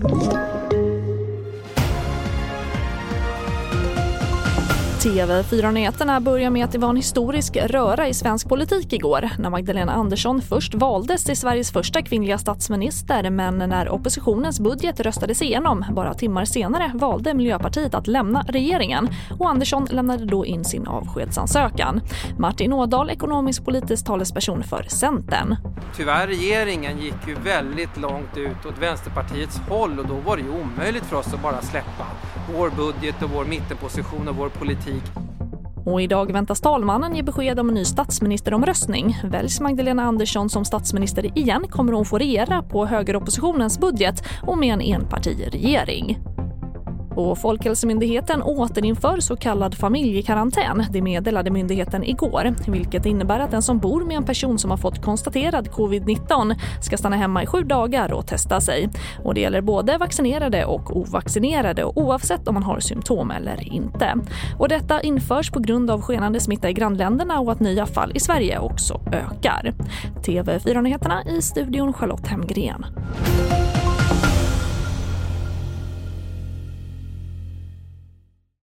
Thank you. TV4-nyheterna börjar med att det var en historisk röra i svensk politik igår när Magdalena Andersson först valdes till Sveriges första kvinnliga statsminister men när oppositionens budget röstades igenom bara timmar senare valde Miljöpartiet att lämna regeringen och Andersson lämnade då in sin avskedsansökan. Martin Ådahl, ekonomisk politisk talesperson för Centern. Tyvärr regeringen gick ju väldigt långt ut åt Vänsterpartiets håll och då var det ju omöjligt för oss att bara släppa vår budget och vår mittenposition och vår politik politik. Och idag väntas talmannen ge besked om en ny statsministeromröstning. Väljs Magdalena Andersson som statsminister igen kommer hon få regera på högeroppositionens budget och med en enpartiregering. Och Folkhälsomyndigheten återinför så kallad familjekarantän. Det meddelade myndigheten igår, vilket innebär att den som bor med en person som har fått konstaterad covid-19 ska stanna hemma i sju dagar och testa sig. Och det gäller både vaccinerade och ovaccinerade oavsett om man har symptom eller inte. Och detta införs på grund av skenande smitta i grannländerna och att nya fall i Sverige också ökar. TV4-nyheterna i studion Charlotte Hemgren.